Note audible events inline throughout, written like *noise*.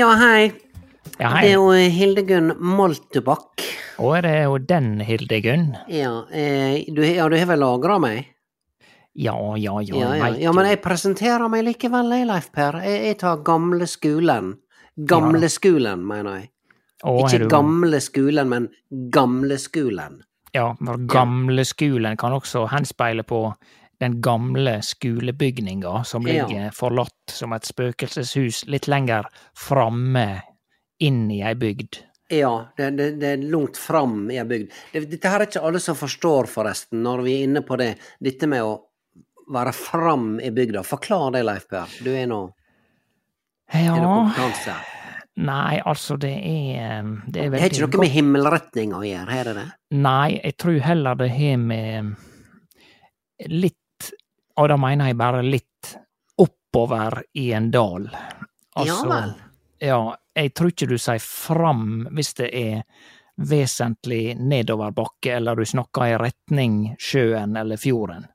Ja, hei. Ja, Det er jo Hildegunn Moltebakk. Er det jo den Hildegunn? Ja, eh, du, ja, du har vel lagra meg? Ja, ja, ja. Ja, ja. ja, men jeg presenterer meg likevel, jeg, Leif Per. Jeg, jeg tar gamle skolen. Gamle skolen, mener jeg. Å, er Ikke du- gamle skolen, men gamle skolen. Ja, gamle skolen kan også henspeile på den gamle skolebygninga som Ja. ligger forlatt som et spøkelseshus litt lenger framme inn i ei bygd. Ja, det, det, det er langt fram i ei bygd. Det, dette her er ikke alle som forstår, forresten, når vi er inne på det. Dette med å være fram i bygda. Forklar det, Leif Per. Du er nå Er Ja kompetanse? Nei, altså, det er Det er Det har ikke noe med himmelretning å gjøre, har det det? Nei, jeg tror heller det har med litt Og da mener jeg bare litt oppover i en dal. Altså, Ja vel. Ja, jeg tror ikke du sier fram hvis det er vesentlig nedoverbakke, eller du snakker i retning sjøen eller fjorden.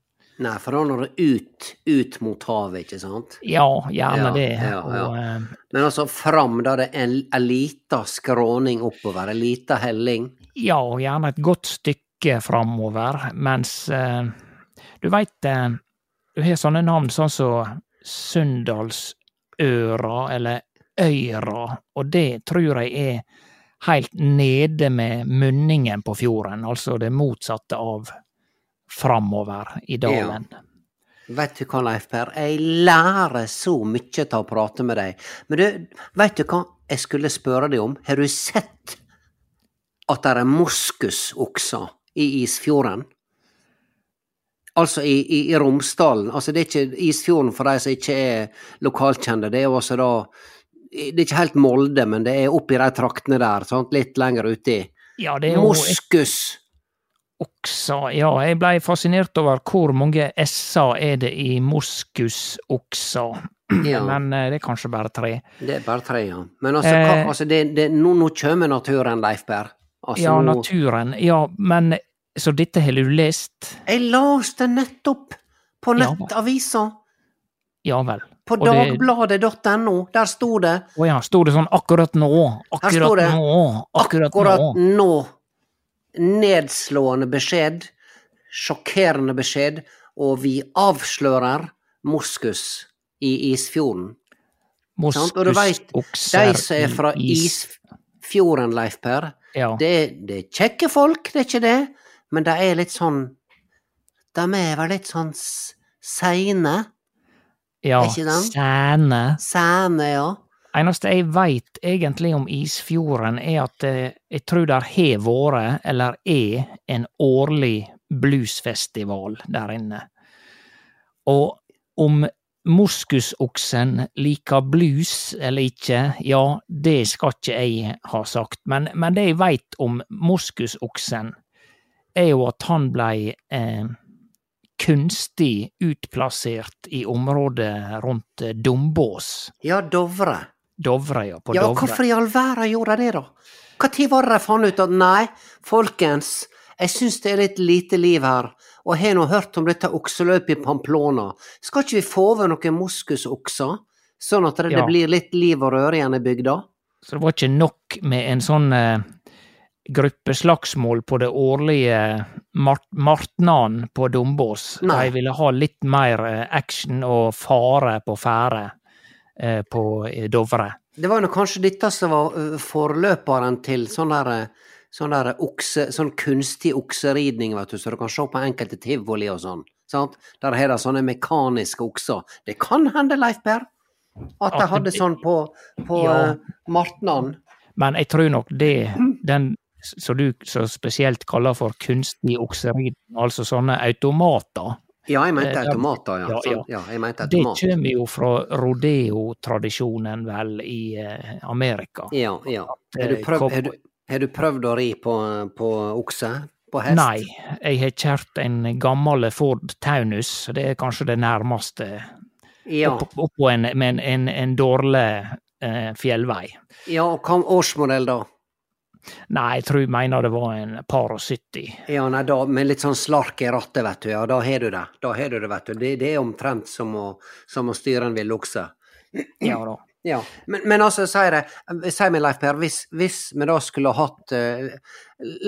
Nei, for da når det ut, ut mot havet, ikke sant? Ja, gjerne Ja, det. ja, ja. Og, eh, Men altså fram, da det er ei lita skråning oppover, en lita helling. Ja, gjerne et godt stykke framover, mens eh, du veit eh, Du har sånne navn sånn som Sunndalsøra eller Øyra, og det tror jeg er heilt nede med munningen på fjorden, altså det motsatte av framover i dalen. Vet du hva, Leif Per, jeg lærer så mye av å prate med deg. Men du, vet du hva jeg skulle spørre deg om? Har du sett at det er moskusokser i Isfjorden? Altså i, i, i Romsdalen. Altså det er ikke Isfjorden for de som ikke er lokalkjente. Det er jo altså da Det er ikke helt Molde, men det er oppi de traktene der, sant? litt lenger uti. Ja, det er jo Moskus! Oksa, Ja, jeg blei fascinert over hvor mange s-er er det i moskusoksa. Ja. *clears throat* Men eh, det er kanskje bare tre. Det er bare tre, ja. Men altså, hva, Eh. altså det, det, nå, nå kommer naturen, Leif Berr. Altså, Ja, naturen. Ja, men Så dette har du lest? Jeg las det nettopp på nettavisa. Ja vel. På dagbladet.no. Der sto det Å ja, sto det sånn akkurat nå? Akkurat det nå? Akkurat, akkurat nå? nå. Nedslående beskjed. Sjokkerende beskjed. Og vi avslører moskus i Isfjorden. Moskusokser de som er fra is... Isfjorden, Leif Per, Ja. det, det er kjekke folk, det er ikke det, men de er litt sånn De er vel litt sånn seine. Ja? Sæne. Sæne, ja. Eneste jeg veit egentlig om Isfjorden, er at eh, jeg tror det har vært, eller er, en årlig bluesfestival der inne. Og om moskusoksen liker blues eller ikke, ja, det skal ikke jeg ha sagt. Men, men det jeg veit om moskusoksen, er jo at han blei eh, kunstig utplassert i området rundt eh, Dombås. Ja, Dovre. Dovre, ja. På Ja, Dovre. hvorfor i all verden gjorde de det, da? Hva tid var det de fant ut at nei, folkens, jeg syns det er litt lite liv her, og har nå hørt om dette okseløpet i Pamplona, skal ikke vi få over noen moskusokser, sånn at det, Ja. det blir litt liv og røre igjen i bygda? Så det var ikke nok med en sånn eh, gruppeslagsmål på det årlige mart Martnan på Dombås. De ville ha litt mer eh, action og fare på ferde eh, på eh, Dovre. Det var jo kanskje dette som var ø, forløperen til sånn der Sånn der okse, sånn kunstig okseridning, vet du, så du kan se på enkelte tivoli og sånn. Sant? Der har de sånne mekaniske okser. Det kan hende, Leif Per, at de hadde sånn på, på Ja. Martnan. Men jeg tror nok det, den som du så spesielt kaller for kunstig okseridning, altså sånne automater, Ja, jeg mente Eh, automater, ja. ja, ja. ja mente det kommer jo fra rodeo-tradisjonen vel i eh, Amerika. Ja, ja. Har du, eh, prøvd, har, du, har du prøvd å ri på, på okse? På hest? Nei, jeg har kjørt en gammel Ford Taunus, det er kanskje det nærmeste Ja. opp, oppå en, en, en, en dårlig eh, fjellvei. ja, og hva årsmodell da? Nei, jeg tror jeg mener det var en par og sytti. Ja, nei, da, med litt sånn slark i rattet, vet du, ja, da har du det. Da har du det, vet du. Det, det er omtrent som å, som å styre en villokse. Ja da. *clears throat* Ja, men, men altså, sier det, si meg Leif Per, hvis, hvis vi da skulle hatt uh,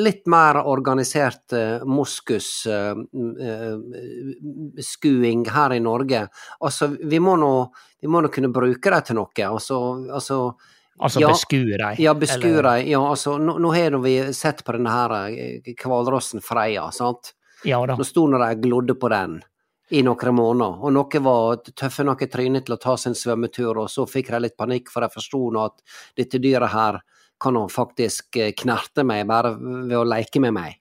litt mer organisert uh, moskusskuing her i Norge, altså, vi må nå vi må nå kunne bruke det til noe, altså, altså Altså Ja. beskue dem. Ja, beskue eller- dem. Ja, altså, nå, nå har vi sett på denne her eh, hvalrossen Freia, sant? Ja da. Nå sto nå de og glodde på den i noen måneder, og noen var tøffe nok i trynet til å ta sin svømmetur, og så fikk de litt panikk, for de forsto nå at dette dyret her kan nå faktisk eh, knerte meg bare ved å leke med meg.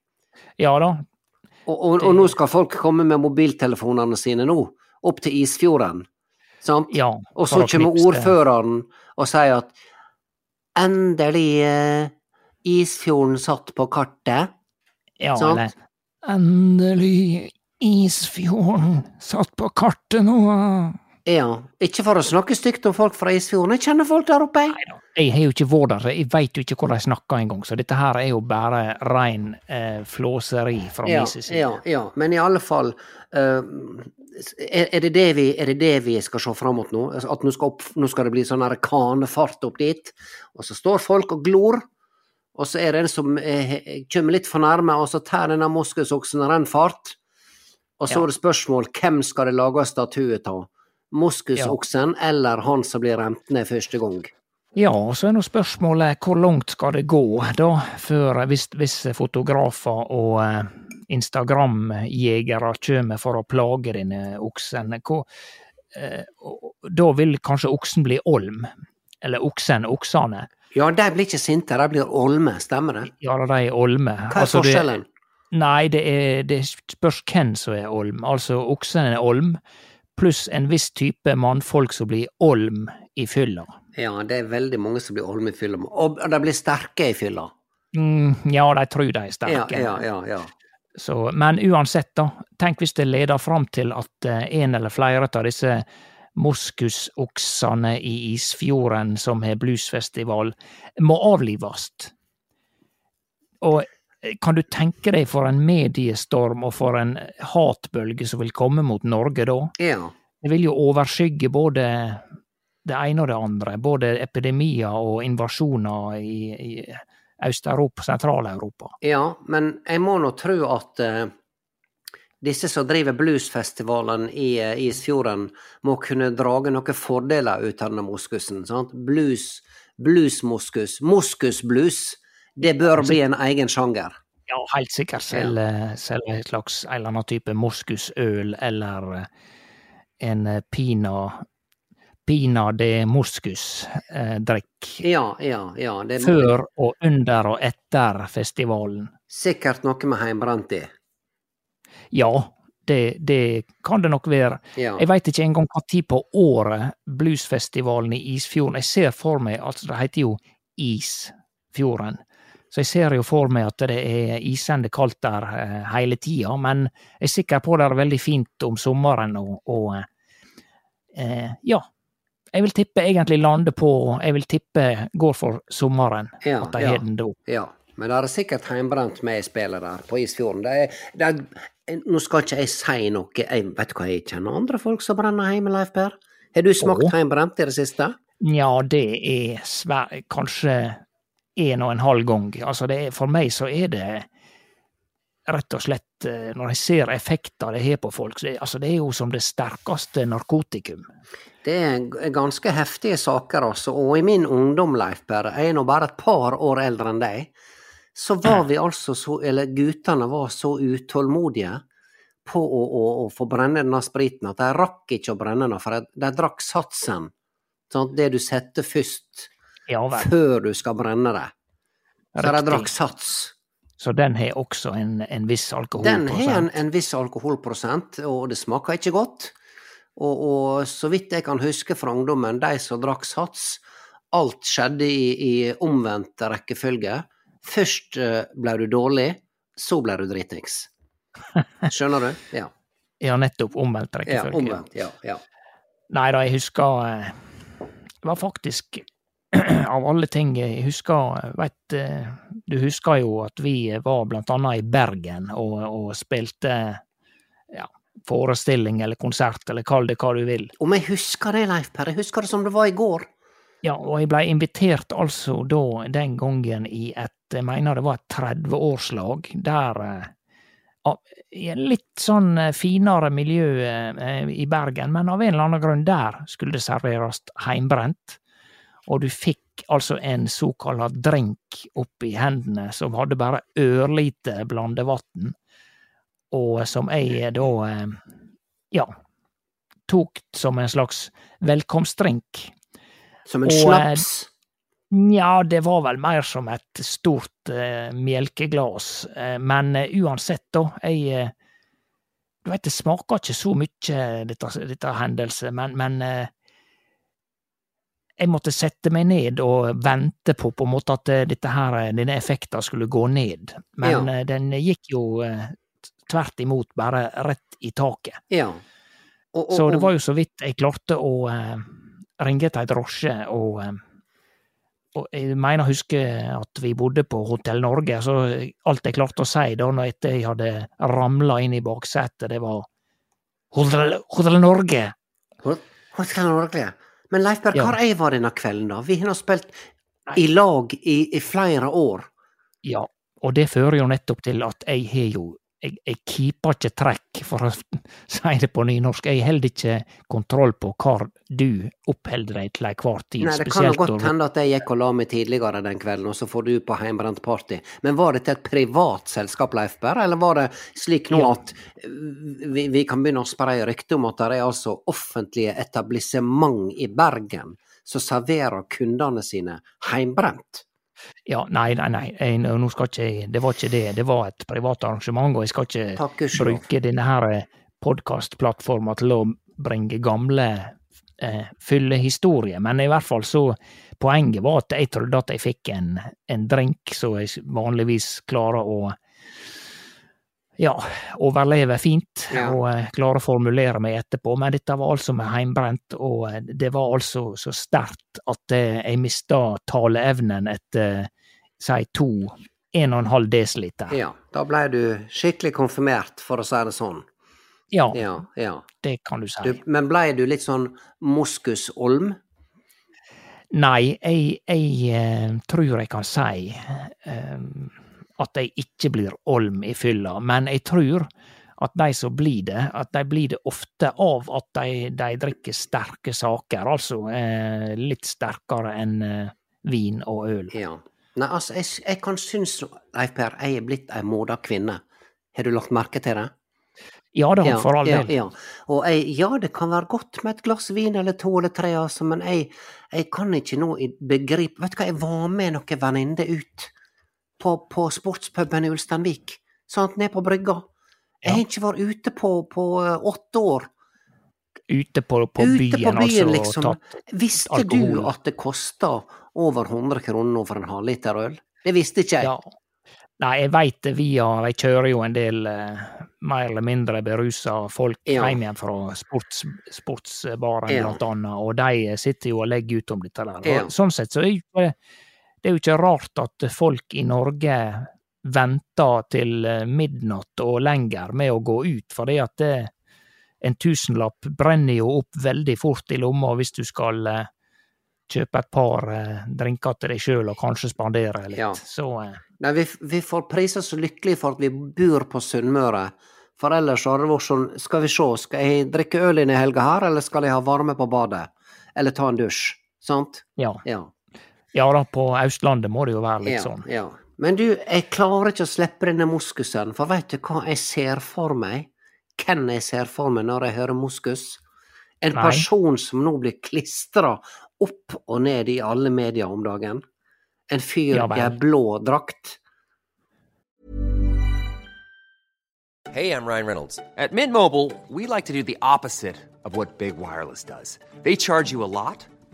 Ja da. Og, og, og nå skal folk komme med mobiltelefonene sine nå, opp til Isfjorden, sant? Ja, Og så kommer ordføreren og sier at endelig eh, Isfjorden satt på kartet. Ja, sant? eller Endelig Isfjorden satt på kartet nå. Ja, ikke for å snakke stygt om folk fra Isfjorden, jeg kjenner folk der oppe. jeg. Jeg har jo ikke vært der, jeg veit jo ikke hvor de snakker engang, så dette her er jo bare rein eh, flåseri fra Ja, min side. ja, ja, men i alle fall uh, er, er, det det vi, er det det vi skal se fram mot nå? Altså, At nå skal, opp, nå skal det bli sånn kanefart opp dit, og så står folk og glor, og så er det en som eh, kommer litt for nærme, og så tar denne moskusoksen rennfart. Og så Ja. er det spørsmål hvem skal det lage statue av? Moskusoksen eller han som blir remt ned første gang? Ja, så er nå spørsmålet hvor langt skal det gå, da, før hvis, hvis fotografer og eh, Instagram-jegere kommer for å plage denne oksen. Hvor, eh, da vil kanskje oksen bli olm. Eller oksen, oksene. Ja, de blir ikke sinte, de blir olme, stemmer det? Ja, de er olme. Hva er Altså, det- forskjellen? Nei, det, er, det spørs hvem som er olm. Altså, oksen er olm, pluss en viss type mannfolk som blir olm i fylla. Ja, det er veldig mange som blir olm i fylla. Og de blir sterke i fylla. Mm, ja, de tror de er sterke. ja, ja. ja. Så, men uansett, da. Tenk hvis det leder fram til at eh, en eller flere av disse moskusoksene i Isfjorden som har bluesfestival, må avlives. Og kan du tenke deg for en mediestorm og for en hatbølge som vil komme mot Norge da? ja. Det vil jo overskygge både det ene og det andre. Både epidemier og invasjoner i, i Øst-Europa, Sentral-Europa. Ja, men jeg må nå tro at uh, disse som driver bluesfestivalen i uh, Isfjorden, må kunne drage noen fordeler ut av denne moskusen. Sant? Blues, bluesmoskus, moskusblues, det bør bli en egen sjanger. Ja, helt sikkert selge, selge en slags en eller annen type moskusøl eller en eh, pina Pina de moscus-drikk. Ja, ja, ja. Det Før og under og etter festivalen. sikkert noe med heimbrent i. Ja, det, det kan det nok være. Ja. Jeg veit ikke engang tid på året bluesfestivalen i Isfjorden Jeg ser for meg Altså, det heter jo Isfjorden. Så jeg ser jo for meg at det er isende kaldt der eh, hele tida, men jeg er sikker på det er veldig fint om sommeren og, og eh, Ja. Jeg vil tippe egentlig lande på Jeg vil tippe går for sommeren. Ja, at de ja. den da. Ja, men det er sikkert heimbrent med spillet der på Isfjorden. Det er, det er, nå skal ikke jeg si noe, jeg vet du hva, jeg kjenner andre folk som brenner hjemme, Leif Per. Har du smakt heimbrent i det siste? Ja, det er svært kanskje en og en halv gang. Altså, er, for meg så er det rett og slett eh, Når jeg ser effekter det har på folk, så det, altså, det er jo som det sterkeste narkotikum. Det er ganske heftige saker, altså. Og i min ungdom, Leif Per, jeg er nå bare et par år eldre enn deg, så var vi altså så Eller guttene var så utålmodige på å, å, å få brenne denne spriten at de rakk ikke å brenne den, for de, de drakk satsen. Sånn, det du setter først, Ja før du skal brenne det. Så de drakk sats. Så den har også en, en viss Den har en, en viss alkoholprosent, og det smaker ikke godt. Og, og så vidt jeg kan huske fra ungdommen, de som drakk sats, alt skjedde i, i omvendt rekkefølge. Først eh, ble du dårlig, så ble du dritings. Skjønner du? Ja. *laughs* Ja, nettopp omvendt ja rekkefølge. omvendt. Ja, ja. Nei da, jeg husker eh, Det var faktisk *clears throat* av alle ting jeg husker Vet eh, Du husker jo at vi var blant annet i Bergen og, og spilte ja, forestilling eller konsert, eller kall det hva du vil. Om jeg husker det, Leif Per, jeg husker det som det var i går. Ja, og jeg blei invitert altså da den gangen i et, jeg mener det var et 30-årslag, der eh, i en litt sånn eh, finere miljø i Bergen, men av en eller annen grunn der skulle det serveres heimbrent. Og du fikk altså en såkalla drink oppi hendene som hadde bare ørlite blandevann, og som jeg da, eh, ja, tok som en slags velkomstdrink. Som en Og, eh. Nja, det var vel mer som et stort eh, melkeglass, eh, men eh, uansett, da, jeg Du veit, det smaker ikke så mye, dette, dette hendelset, men, men jeg måtte sette meg ned og vente på på en måte at eh, dette her, eh, denne effekten skulle gå ned. Men Ja. eh, den gikk jo tvert imot bare rett i taket. Ja. Og, og, Så det var jo så vidt jeg klarte å uh, ringe til ei drosje, og, uh, og jeg mener å huske at vi bodde på Hotell Norge, så alt jeg klarte å si da når etter jeg hadde ramla inn i baksetet, det var Hotell Norge! Hotell Norge. Men Leif Per, Ja. hvor jeg var denne kvelden, da? Vi har nå spilt i lag i, i flere år. Ja, og det fører jo nettopp til at jeg har jo jeg, jeg keeper ikke trekk, for å *laughs* si det på nynorsk. Jeg holder ikke kontroll på hvor du oppholder deg til enhver tid. Nei, det kan jo godt hende at jeg gikk og la meg tidligere den kvelden, og så får du på heimbrent party. Men var dette et privat selskap, Leif Berr, eller var det slik nå at uh, vi, vi kan begynne å spreie rykte om at det er altså offentlige etablissement i Bergen som serverer kundene sine heimbrent? Ja, nei, nei, nei, nå skal ikke jeg Det var ikke det. Det var et privat arrangement, og jeg skal ikke Takk bruke denne her podkastplattforma til å bringe gamle eh, fyllehistorier, men i hvert fall så Poenget var at jeg trodde at jeg fikk en, en drink som jeg vanligvis klarer å ja, overleve fint, Ja. og eh, klare å formulere meg etterpå, men dette var altså med heimbrent, og eh, det var altså så sterkt at eh, jeg mista taleevnen etter, si, to, en og en halv desiliter. Ja, da blei du skikkelig konfirmert, for å si det sånn. Ja, Ja, ja. det kan du si. Du, men blei du litt sånn moskusolm? Nei, jeg, jeg uh, tror jeg kan si eh, at de ikke blir olm i fylla, men jeg tror at de som blir det, at de blir det ofte av at de, de drikker sterke saker, altså eh, litt sterkere enn eh, vin og øl. Ja. Nei, altså, jeg, jeg kan synes, Leif Per, jeg er blitt ei moda kvinne. Har du lagt merke til det? Ja da, for all ja, del. ja. Og jeg, ja, det kan være godt med et glass vin eller to eller tre, altså, men jeg, jeg kan ikke nå begripe Vet du hva, jeg var med noen venninner ut på, på sportspuben i Ulsteinvik, sant, ned på brygga. Jeg har ikke vært ute på, på eh, åtte år. Ute på, på ute byen, på byen, altså. liksom. Tatt, Visste alkohol. du at det kosta over 100 kroner for en halvliter øl? Det visste ikke jeg. ja. Nei, jeg veit det via Jeg kjører jo en del eh, mer eller mindre berusa folk Ja. hjem igjen fra sports, sportsbaren, Ja. blant annet, og de sitter jo og legger ut om dette der. Ja. Sånn sett så er jo det er jo ikke rart at folk i Norge venter til eh, midnatt og lenger med å gå ut, fordi at det, en tusenlapp brenner jo opp veldig fort i lomma hvis du skal eh, kjøpe et par eh, drinker til deg sjøl og kanskje spandere litt. Ja. Så Nei, vi, vi får prise oss lykkelige for at vi bor på Sunnmøre. For ellers har det vært sånn, skal vi se, skal jeg drikke øl inn i helga her, eller skal jeg ha varme på badet? Eller ta en dusj? Sant? ja. Ja. Ja da, på Østlandet må det jo være litt ja, sånn. ja. Men du, jeg klarer ikke å slippe denne moskusen, for veit du hva jeg ser for meg? Hvem jeg ser for meg når jeg hører moskus? En Nei. person som nå blir klistra opp og ned i alle medier om dagen. En fyr Ja i ei blå drakt. Hey, I'm Ryan Reynolds. At Mint Mobile, we like to do the opposite of what Big Wireless does. They charge you a lot,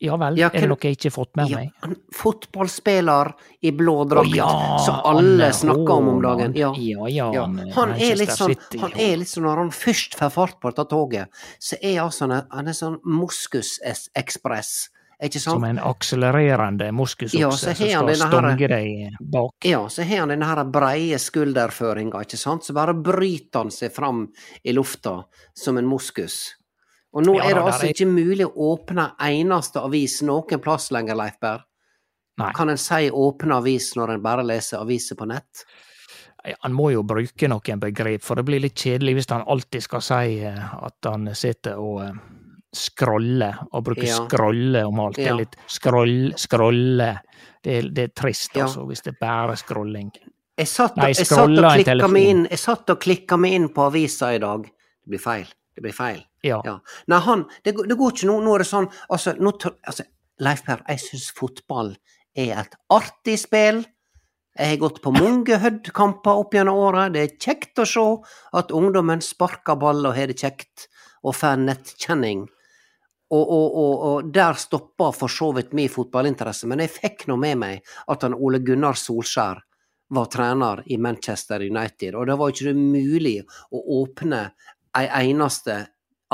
Ja vel, Ja, er det noe jeg ikke har fått med Ja, meg? fotballspiller i blå drakt, ja, som alle snakker om om dagen. Ja. Ja, han, Han er litt sånn, han er litt sånn når han først får fart på dette toget, så er han, han er sånn moskusekspress, Som en akselererende moskusokse ja, som skal stonge deg bak. Ja, så har han denne her breie skulderføringa, ikke sant, så bare bryter han seg fram i lufta som en moskus. Og nå Ja, er det altså er- ikke mulig å åpne eneste avis noen plass lenger, Leif Berr. Kan en si åpne avis når en bare leser aviser på nett? han må jo bruke noen begrep, for det blir litt kjedelig hvis han alltid skal si eh, at han sitter og eh, scroller, og bruker Ja. scrolle om alt. Det er litt scroll, scrolle. Det er, det er trist, Ja. altså, hvis det er bare scrolling. Jeg satt, Nei, jeg satt og klikka meg inn meg inn på avisa i dag. Det blir feil. Det blir feil. Ja. Ja. Nei, han Det, går- det går ikke nå. Nå er det sånn Altså, nå, altså Leif Per, jeg syns fotball er et artig spill. Jeg har gått på mange Hødd-kamper opp gjennom året. Det er kjekt å se at ungdommen sparker ball og har det kjekt, og får nettkjenning. Og, og, og, og der stoppa for så vidt min fotballinteresse, men jeg fikk nå med meg at han Ole Gunnar Solskjær var trener i Manchester United, og da var ikke det mulig å åpne ei eneste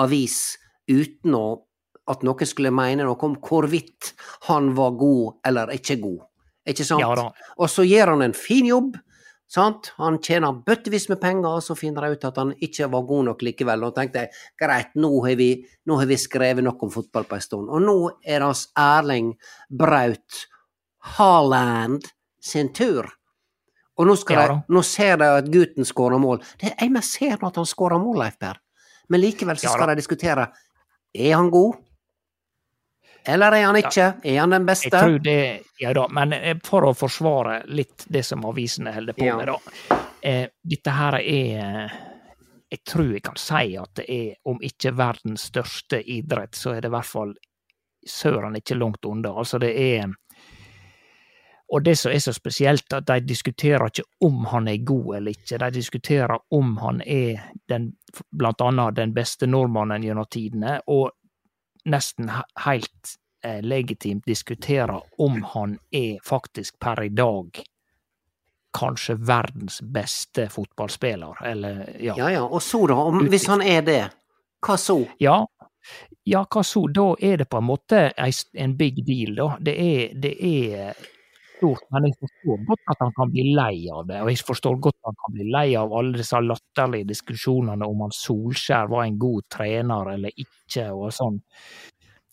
avis uten å, at noen skulle mene noe om hvorvidt han var god eller ikke god. Ikke sant? Ja. Og så gjør han en fin jobb. Sant? Han tjener bøttevis med penger, og så finner de ut at han ikke var god nok likevel. Og tenkte jeg greit, nå har vi, nå har vi skrevet nok om fotball på en stund. Og nå er det Erling Braut Haaland sin tur. Og nå, Ja jeg, nå ser de at gutten skårer mål. Det Jeg ser nå at han skårer mål, Leif Per. Men likevel så Ja skal da. de diskutere er han god, eller er han ikke? Er han den Jeg beste? tror det, ja da, men eh, for å forsvare litt det som avisene holder på Ja. med, da. Eh, dette her er Jeg tror jeg kan si at det er, om ikke verdens største idrett, så er det i hvert fall søren ikke langt unna. Altså, det er Og det som er så spesielt, at de diskuterer ikke om han er god eller ikke, de diskuterer om han er den, blant annet den beste nordmannen gjennom tidene, og nesten helt eh, legitimt diskuterer om han er faktisk per i dag kanskje verdens beste fotballspiller, eller ja. Ja ja, og så da, om, hvis han er det, hva så? Ja, ja, hva så? Da er det på en måte en big deal, da. Det er, det er stort, men jeg forstår godt at han kan bli lei av det. Og jeg forstår godt at han kan bli lei av alle disse latterlige diskusjonene om han Solskjær var en god trener eller ikke, og sånn.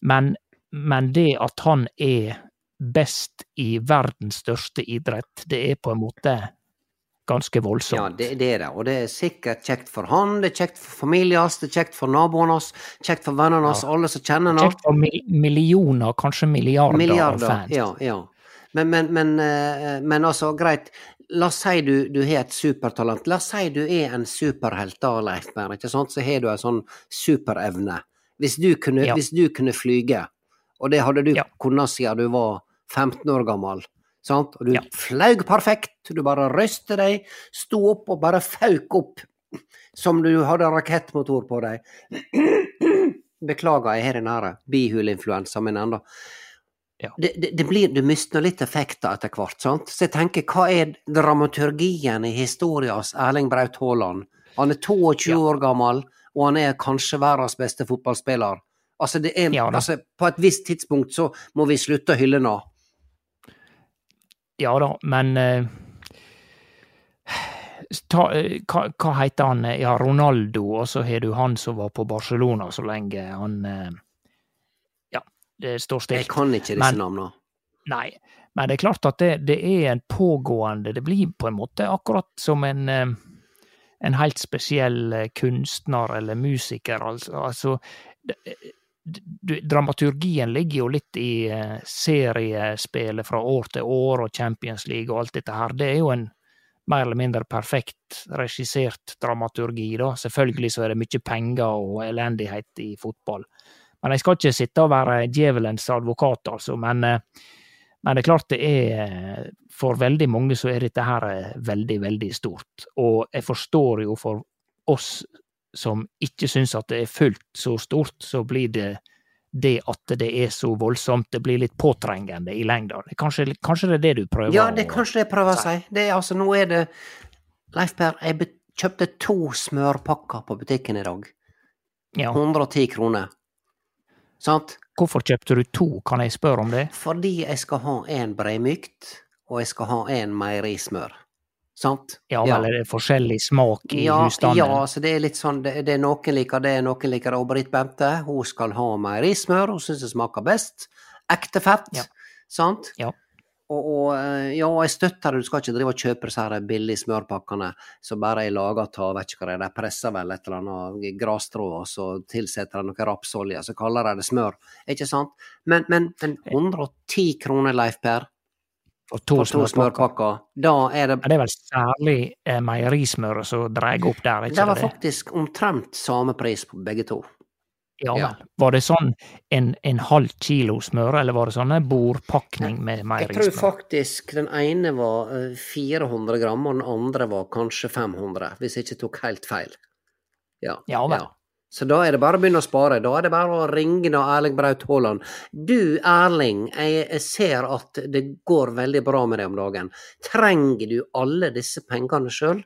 Men, men det at han er best i verdens største idrett, det er på en måte ganske voldsomt. Ja, det, det er det, og det er sikkert kjekt for han, det er kjekt for familien hans, det er kjekt for naboene hans, kjekt for vennene hans, alle som kjenner han. Kjekt for mil millioner, kanskje milliarder, Milliarder, av fans. ja, ja. Men, men, men, eh, men altså, greit. La oss si du, du har et supertalent. La oss si du er en superhelt da, Leif Berr, så har du en sånn superevne. Hvis du kunne, Ja. hvis du kunne flyge, og det hadde du Ja. kunnet siden du var 15 år gammel, sant? og du Ja. fløy perfekt, du bare røste deg, sto opp og bare fauk opp som du hadde rakettmotor på deg. *clears throat* Beklager, jeg har den her bihuleinfluensaen min ennå Ja. det, det, det blir, du mister litt effekter etter hvert. sant? Så jeg tenker, hva er dramaturgien i historias Erling Braut Haaland? Han er 22 Ja. år gammel, og han er kanskje verdens beste fotballspiller. Altså, det er, Ja altså, på et visst tidspunkt så må vi slutte å hylle nå. Ja da, men uh, ta, uh, hva, hva heter han? Ja, Ronaldo, og så har du han som var på Barcelona så lenge. Han Ja, det står Jeg kan ikke disse navnene. Nei, men det er klart at det, det er en pågående Det blir på en måte akkurat som en eh, en helt spesiell eh, kunstner eller musiker, altså. altså dramaturgien ligger jo litt i eh, seriespillet fra år til år og Champions League og alt dette her. Det er jo en mer eller mindre perfekt regissert dramaturgi, da. Selvfølgelig så er det mye penger og elendighet i fotball. Men jeg skal ikke sitte og være djevelens advokat, altså. Men, eh, men det er klart det er For veldig mange så er dette her eh, veldig, veldig stort. Og jeg forstår jo for oss som ikke syns at det er fullt så stort, så blir det det at det er så voldsomt, det blir litt påtrengende i lengda. Kanskje, kanskje det er det du prøver Ja, det er kanskje det jeg prøver å si. Det er altså, nå er det Leif Per, jeg kjøpte to smørpakker på butikken i dag. Ja. 110 kroner. Sant? Hvorfor kjøpte du to, kan jeg spørre om det? Fordi jeg skal ha en breimykt, og jeg skal ha en meierismør. Sant? Ja ja. er det forskjellig smak i ja, husstanden? Ja, så det er litt sånn, det, det er noen liker det, noen liker det. Og Britt Bente, hun skal ha meierismør, hun syns det smaker best. Ekte fett, Ja. sant? Ja. Og, og eh, ja, jeg støtter det, du skal ikke drive og kjøpe disse her billige smørpakkene som bare er laga av, vet ikke hva det er, de presser vel et eller annet grasstrå, og så tilsetter de noe rapsolje, så kaller de det smør, ikke sant? Men, men, men 110 kroner, Leif Per, For to, to smørpakker. smørpakker, da er det ja, det er vel særlig eh, meierismøret som drar opp der, ikke Det var det? faktisk omtrent samme pris på begge to. Ja ja. vel. Var det sånn en, en halv kilo smør, eller var det sånn en bordpakning med Jeg tror faktisk den ene var eh, 400 gram, og den andre var kanskje 500, hvis jeg ikke tok helt feil. Ja. Ja vel. Så da er det bare å begynne å spare. Da er det bare å ringe da Erling Braut Haaland. Du Erling, jeg ser at det går veldig bra med deg om dagen. Trenger du alle disse pengene sjøl?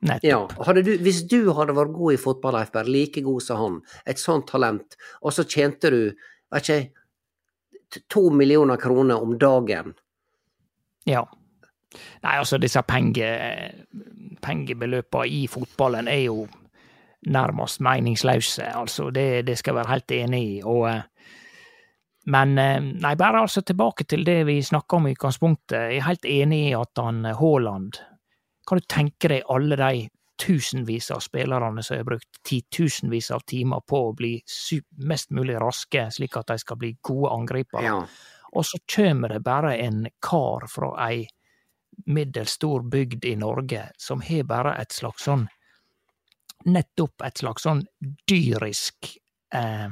Nettopp. Ja. Du, hvis du hadde vært god i fotball, Leif Berr, like god som han, et sånt talent, og så tjente du, vet ikke to millioner kroner om dagen Ja. Nei, altså, disse penge, pengebeløpene i fotballen er jo nærmest meningsløse, altså. Det, det skal jeg være helt enig i. Og, eh, men eh, nei, bare altså tilbake til det vi snakka om i utgangspunktet. Jeg er helt enig i at han eh, Haaland Kan du tenke deg alle de tusenvis av spillerne som har brukt titusenvis av timer på å bli mest mulig raske, slik at de skal bli gode angripere? Ja. Og så kommer det bare en kar fra ei middels stor bygd i Norge som har bare et slags sånn Nettopp et slags sånn dyrisk eh,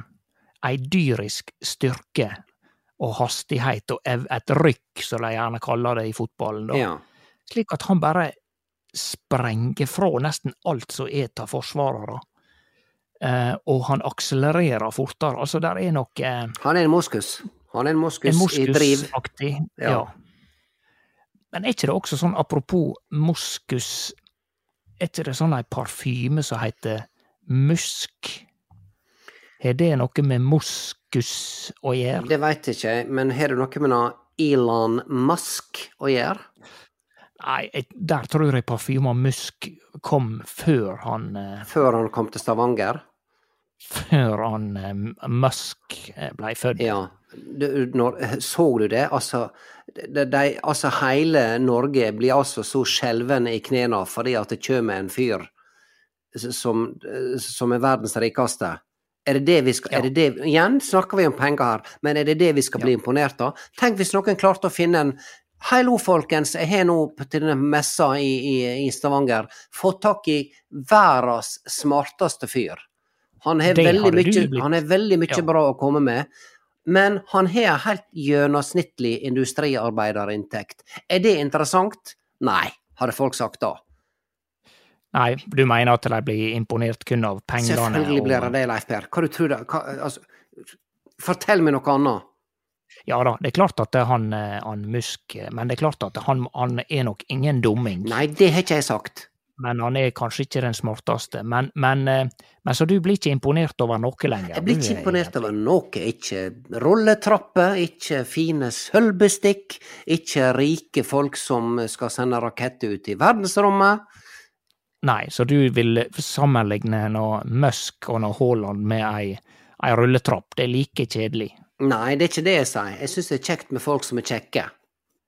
Ei dyrisk styrke og hastighet og et rykk, som de gjerne kaller det i fotballen, da. ja. Slik at han bare sprenger fra nesten alt som er av forsvarere. eh, og han akselererer fortere. Altså, der er noe eh, Han er en moskus. Han er en moskus, en i driv. moskusaktig. Ja. Ja. Men er ikke det også sånn, apropos moskus, er ikke det sånn ei parfyme som heter musk? Har det noe med moskus å gjøre? Det veit jeg ikke, men har det noe med Elon Musk å gjøre? Nei, der tror jeg parfyma musk kom før han eh, Før han kom til Stavanger? Før han eh, Musk eh, blei født. Ja. Du, når, så du det? Altså, de, de, altså hele Norge blir altså så skjelvende i knærne fordi at det kommer en fyr som, som er verdens rikeste. Er det det vi skal er det det, Igjen snakker vi om penger her, men er det det vi skal bli imponert av? Tenk hvis noen klarte å finne en Hallo, folkens, jeg har nå til denne messa i, i, i Stavanger fått tak i verdens smarteste fyr. Han har veldig mye, veldig mye Ja. bra å komme med, men han har en helt gjennomsnittlig industriarbeiderinntekt. Er det interessant? Nei, hadde folk sagt da. Nei, du mener at de blir imponert kun av pengene? Selvfølgelig blir det det, Leif Per. Hva du tror du hva, altså, Fortell meg noe annet. Ja da, det er klart at det han, eh, han Musk Men det er klart at han, han er nok ingen dumming. Nei, det har ikke jeg sagt. Men han er kanskje ikke den smarteste. Men, men, eh, men så du blir ikke imponert over noe lenger? Jeg blir ikke eh, imponert over noe. Ikke rulletrapper, ikke fine sølvbestikk, ikke rike folk som skal sende raketter ut i verdensrommet. Nei, så du vil sammenligne noe Musk og noe Haaland med ei, ei rulletrapp? Det er like kjedelig. Nei, det er ikke det jeg sier. Jeg syns det er kjekt med folk som er kjekke.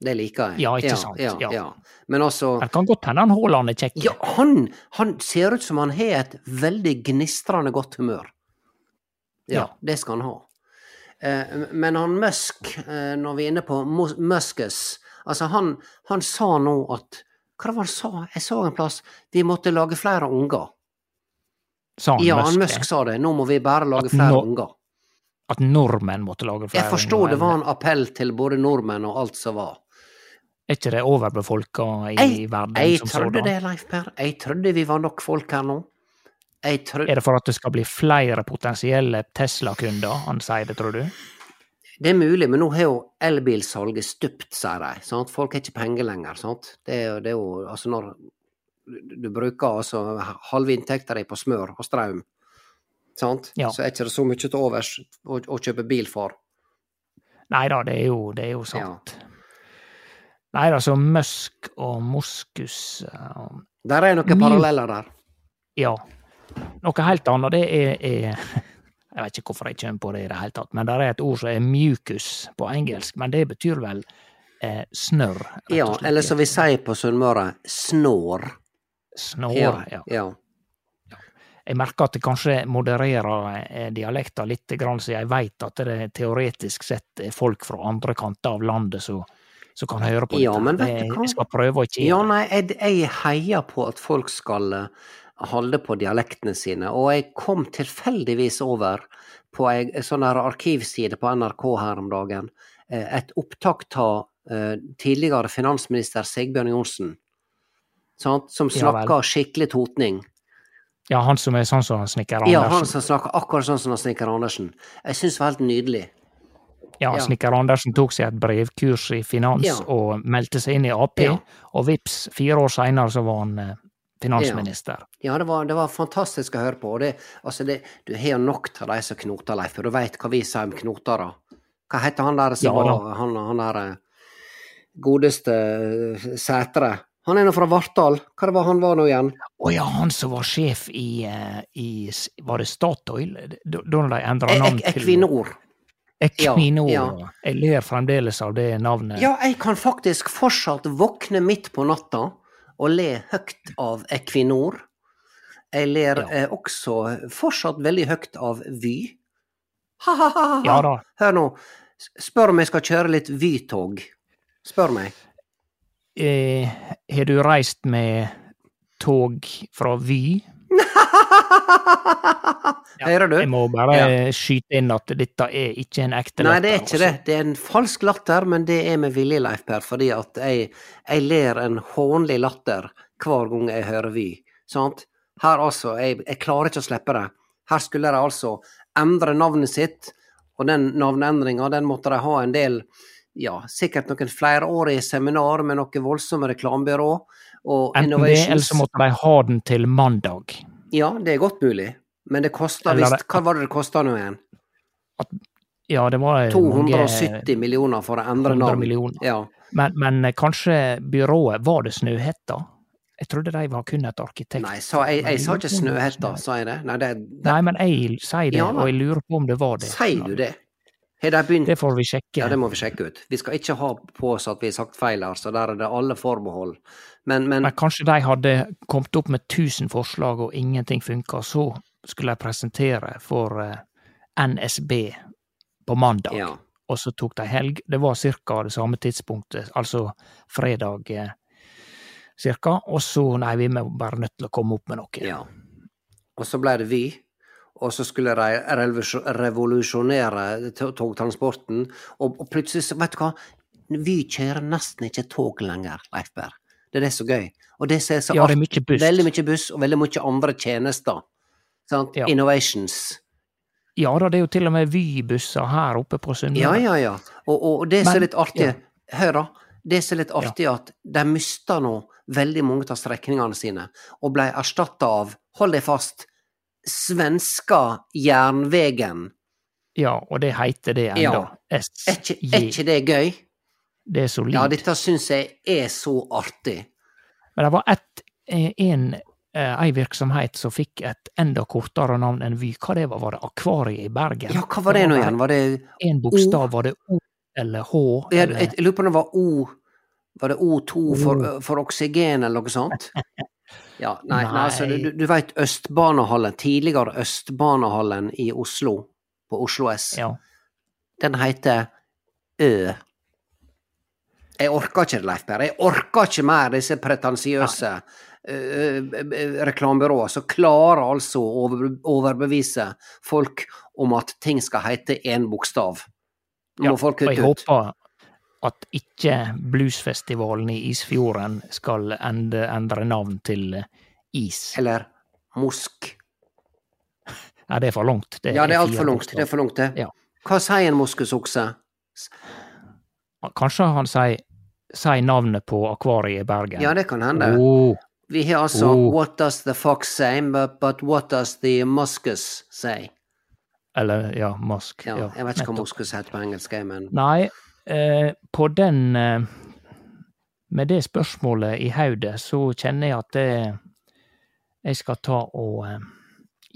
Det liker jeg. Ja, ikke sant, Ja, ja. ja. Men altså Det kan godt hende han Haaland er kjekk. Ja, han, han ser ut som han har et veldig gnistrende godt humør. Ja, det skal han ha. Eh, men han Musk, eh, når vi er inne på Muskes Altså, han, han sa nå at Hva var det han sa? Jeg så en plass Vi måtte lage flere unger. Sa han ja, Musk, han? Musk sa det. Nå må vi bare lage flere nå- unger. At nordmenn måtte lage flere Jeg forstår det var en appell til både nordmenn og alt som var. Er ikke det overbefolka i Jeg, verden jeg som trodde sådan? det, Leif Per. Jeg trodde vi var nok folk her nå. Jeg trodde Er det for at det skal bli flere potensielle Tesla-kunder, han sier det, tror du? Det er mulig, men nå har jo elbilsalget stupt, sier de. Sant? Folk har ikke penger lenger. Sant? Det er det er jo altså når du- du bruker altså halve inntekta di på smør og strøm, sant? Ja. så er ikke det så mye til overs å, å kjøpe bil for. Nei da, det det er jo sant. Nei da, så Musk og Moskus eh, Der er noen paralleller der. Ja. Noe helt annet, det er, er *laughs* Jeg vet ikke hvorfor jeg kommer på det i det hele tatt, men det er et ord som er mucus på engelsk, men det betyr vel eh, snørr, Ja, eller som vi sier på Sunnmøre, snår. Snår, Ja, ja. Jeg merker at jeg kanskje modererer dialekten dialekta litt, så jeg veit at det teoretisk sett er folk fra andre kanter av landet som kan høre på Ja, men vet du hva? Jeg skal prøve å ikke Ja, nei, jeg, jeg heier på at folk skal eh, holde på dialektene sine, og jeg kom tilfeldigvis over på ei sånn arkivside på NRK her om dagen, eh, et opptak av eh, tidligere finansminister Sigbjørn Johnsen, som Ja skikkelig totning. Ja, han som er sånn som snekker Ja, han som snakker akkurat sånn som Snekker Andersen. Jeg syns det var helt nydelig. Ja, ja. snekker Andersen tok seg et brevkurs i finans Ja. og meldte seg inn i Ap, Ja. og vips, fire år seinere så var han eh, finansminister. Ja, det var, det var fantastisk å høre på. Det, altså det, du har nok av de som knoter, Leif, for du veit hva vi sier om knotere. Hva heter han der som var han, han der eh, godeste eh, Sætre? Han er nå fra Vartdal. Hva var han var nå igjen? Å ja, han som var sjef i, eh, i Var det Statoil? Da de endra E navn til Equinor. Equinor. Ja, ja. Jeg ler fremdeles av det navnet. Ja, jeg kan faktisk fortsatt våkne midt på natta og le høyt av Equinor. Jeg ler Ja. eh, også fortsatt veldig høyt av Vy. Ha-ha-ha! Ja. Hør nå. Spør om jeg skal kjøre litt Vy-tog. Spør meg. Eh, har du reist med tog fra Vy? *laughs* Hører du? Jeg må bare skyte inn at dette er ikke en ekte Nei, det er ikke det. Det er en falsk latter, men det er med vilje, Leif Per, fordi at jeg, jeg ler en hånlig latter hver gang jeg hører Vy. Sant? Her altså, jeg, jeg klarer ikke å slippe det. Her skulle de altså endre navnet sitt, og den navneendringa den måtte de ha en del ja, sikkert noen flerårige seminar med noe voldsomme reklamebyrå. Enten det, eller så måtte de ha den til mandag. Ja, det er godt mulig. Men det kosta visst Hva var det det kosta nå igjen? Ja, det var mange 270 millioner for å endre navn. Ja. Men, men eh, kanskje byrået Var det Snøhetta? Jeg trodde de var kun et arkitekt... Nei, sa, jeg, jeg sa ikke Snøhetta, sa jeg det? Nei, det, det Nei, men jeg sier det, Ja, og jeg lurer på om det var det. Sier du det? Begynt Det får vi sjekke. Ja, det må vi sjekke ut. Vi skal ikke ha på oss at vi har sagt feil her, så der er det alle forbehold. Men, men Men kanskje de hadde kommet opp med 1000 forslag og ingenting funka, så skulle de presentere for eh, NSB på mandag. Ja. Og så tok de helg. Det var ca. det samme tidspunktet, altså fredag ca. cirka. Og så nei, vi er bare nødt til å komme opp med noe. Ja. Og så ble det Vy. Og så skulle de revolusjonere togtransporten. Og, plutselig, vet du hva? Vy kjører nesten ikke tog lenger, Leif Berr. Det er det som er gøy. Og det som er så Ja, buss. Veldig mye buss, og veldig mye andre tjenester. Sant? Ja. Innovations. Ja da, det er jo til og med Vy-busser her oppe på Sunnmøre. Ja, ja, ja. Og, og, det som er litt artig, ja. hør da, det som er litt artig ja. at de mista nå veldig mange av strekningene sine, og ble erstatta av, hold deg fast, svenska jernvegen. Ja, og det heter det ennå. Ja. SJ. er ikke det gøy? Det er solid. Ja, dette syns jeg er så artig. Men det var ett, eh, en, eh, ei virksomhet som fikk et enda kortere navn enn Vy. Hva det var? Var det Akvariet i Bergen? Ja, hva var det nå igjen? Var det En bokstav, var det O eller H? Eller? jeg, jeg lurer på om det var O Var det O2 for, for oksygen, eller noe sånt? *laughs* Ja, nei, nei. Nei. altså, du, du- veit Østbanehallen, tidligere Østbanehallen i Oslo, på Oslo S, Ja. den heter Ø. Jeg orker ikke det, Leif Berr. Jeg orker ikke mer disse pretensiøse reklamebyråer som klarer altså å over, overbevise folk om at ting skal hete én bokstav. Nå Ja, må folk jeg kutte ut. At ikke bluesfestivalen i Isfjorden skal endre, endre navn til eh, Is. Eller Mosk. *laughs* Nei, det er for langt. Ja, det er altfor langt. Det er for langt, det. Ja. Hva sier en moskusokse? Kanskje han sier sier navnet på akvariet i Bergen. Ja, det kan hende. Oh, Vi har altså Oh. What does the fox say, but, but what does the muskus say? eller ja, Musk. Ja, Ja, jeg vet ikke hva nettopp. muskus heter på engelsk, men Nei, på den eh, Med det spørsmålet i hodet, så kjenner jeg at det, jeg skal ta og eh,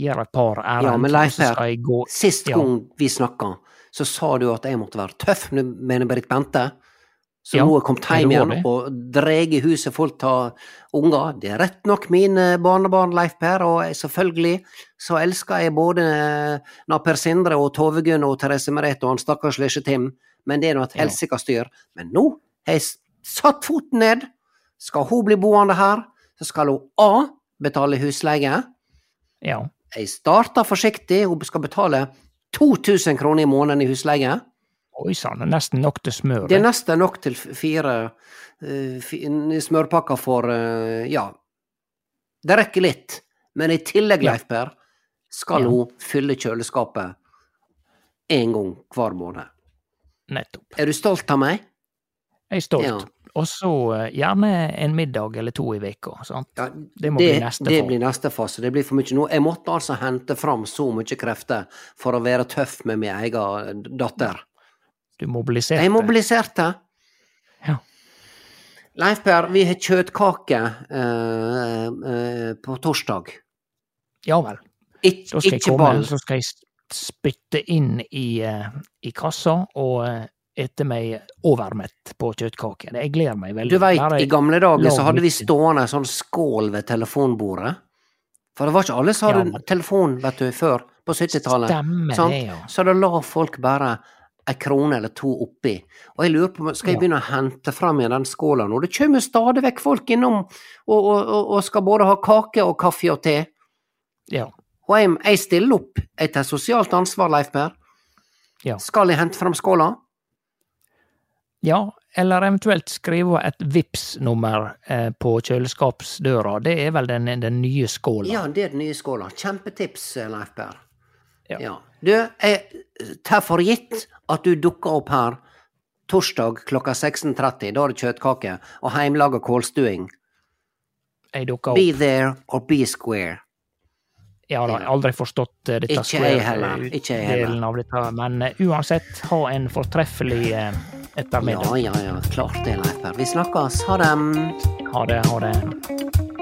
gjøre et par ærend. Ja, men Leif her, jeg gå sist Ja. gang vi snakka, så sa du at jeg måtte være tøff med Berit Bente. Så Ja, nå er jeg kommet hjem igjen og dreg i huset fullt av unger. Det er rett nok mine barnebarn, Leif Per, og jeg- selvfølgelig så elsker jeg både eh, Naper Sindre og Tove Gunn og Therese Merete og han stakkars lille Tim, men det er nå et helsika styr. Men nå har jeg satt foten ned. Skal hun bli boende her, så skal hun A. betale husleie. Ja. Jeg starter forsiktig, hun skal betale 2000 kroner i måneden i husleie. Oi sann, nesten nok til smør. Det er nesten nok til fire uh, smørpakker for uh, ja. Det rekker litt. Men i tillegg, Ja. Leif Per, skal Ja. hun fylle kjøleskapet én gang hver måned. Nettopp. Er du stolt av meg? Jeg er stolt. Ja. Og så eh, gjerne en middag eller to i veka. sant? Ja, Det må det, bli neste det fase. blir neste fase. Det blir for mye nå. Jeg måtte altså hente fram så mye krefter for å være tøff med min egen datter. Du mobiliserte. Jeg mobiliserte. Ja. Leif Per, vi har kjøttkake uh, uh, på torsdag. Ja vel. Ik Da skal jeg komme, ball. så skal jeg spytte inn i, eh, i kassa og etter meg overmett på kjøttkake. Jeg gleder meg veldig. Du veit, i gamle dager så hadde vi stående en sånn skål ved telefonbordet. For det var ikke alle som hadde Ja, men- telefon, vet du, før, på 70-tallet. Stemmer det, ja. Så da la folk bare ei krone eller to oppi. Og jeg lurer på, skal jeg begynne å hente fram igjen den skåla nå? Det kommer stadig vekk folk innom og, og, og, og skal både ha kake og kaffe og te. Ja. Og jeg, jeg stiller opp. Jeg tar sosialt ansvar, Leif Per. Ja. Skal jeg hente fram skåla? ja. Eller eventuelt skrive et vips nummer eh, på kjøleskapsdøra. Det er vel den, den nye skåla. Ja, det er den nye skåla. Kjempetips, Leif Per. Ja. Du, jeg tar for gitt at du dukker opp her torsdag klokka 16.30. Da er det kjøttkake og heimelaga kålstuing. Jeg dukker Be there or be square. Jeg har aldri forstått eh, dette Ikke jeg heller. Ikke jeg heller. delen av dette, men eh, uansett, ha en fortreffelig eh, ettermiddag. Ja, ja, ja. Klart det, Leif Per. Vi snakkes. Ha det. Ha det, ha det.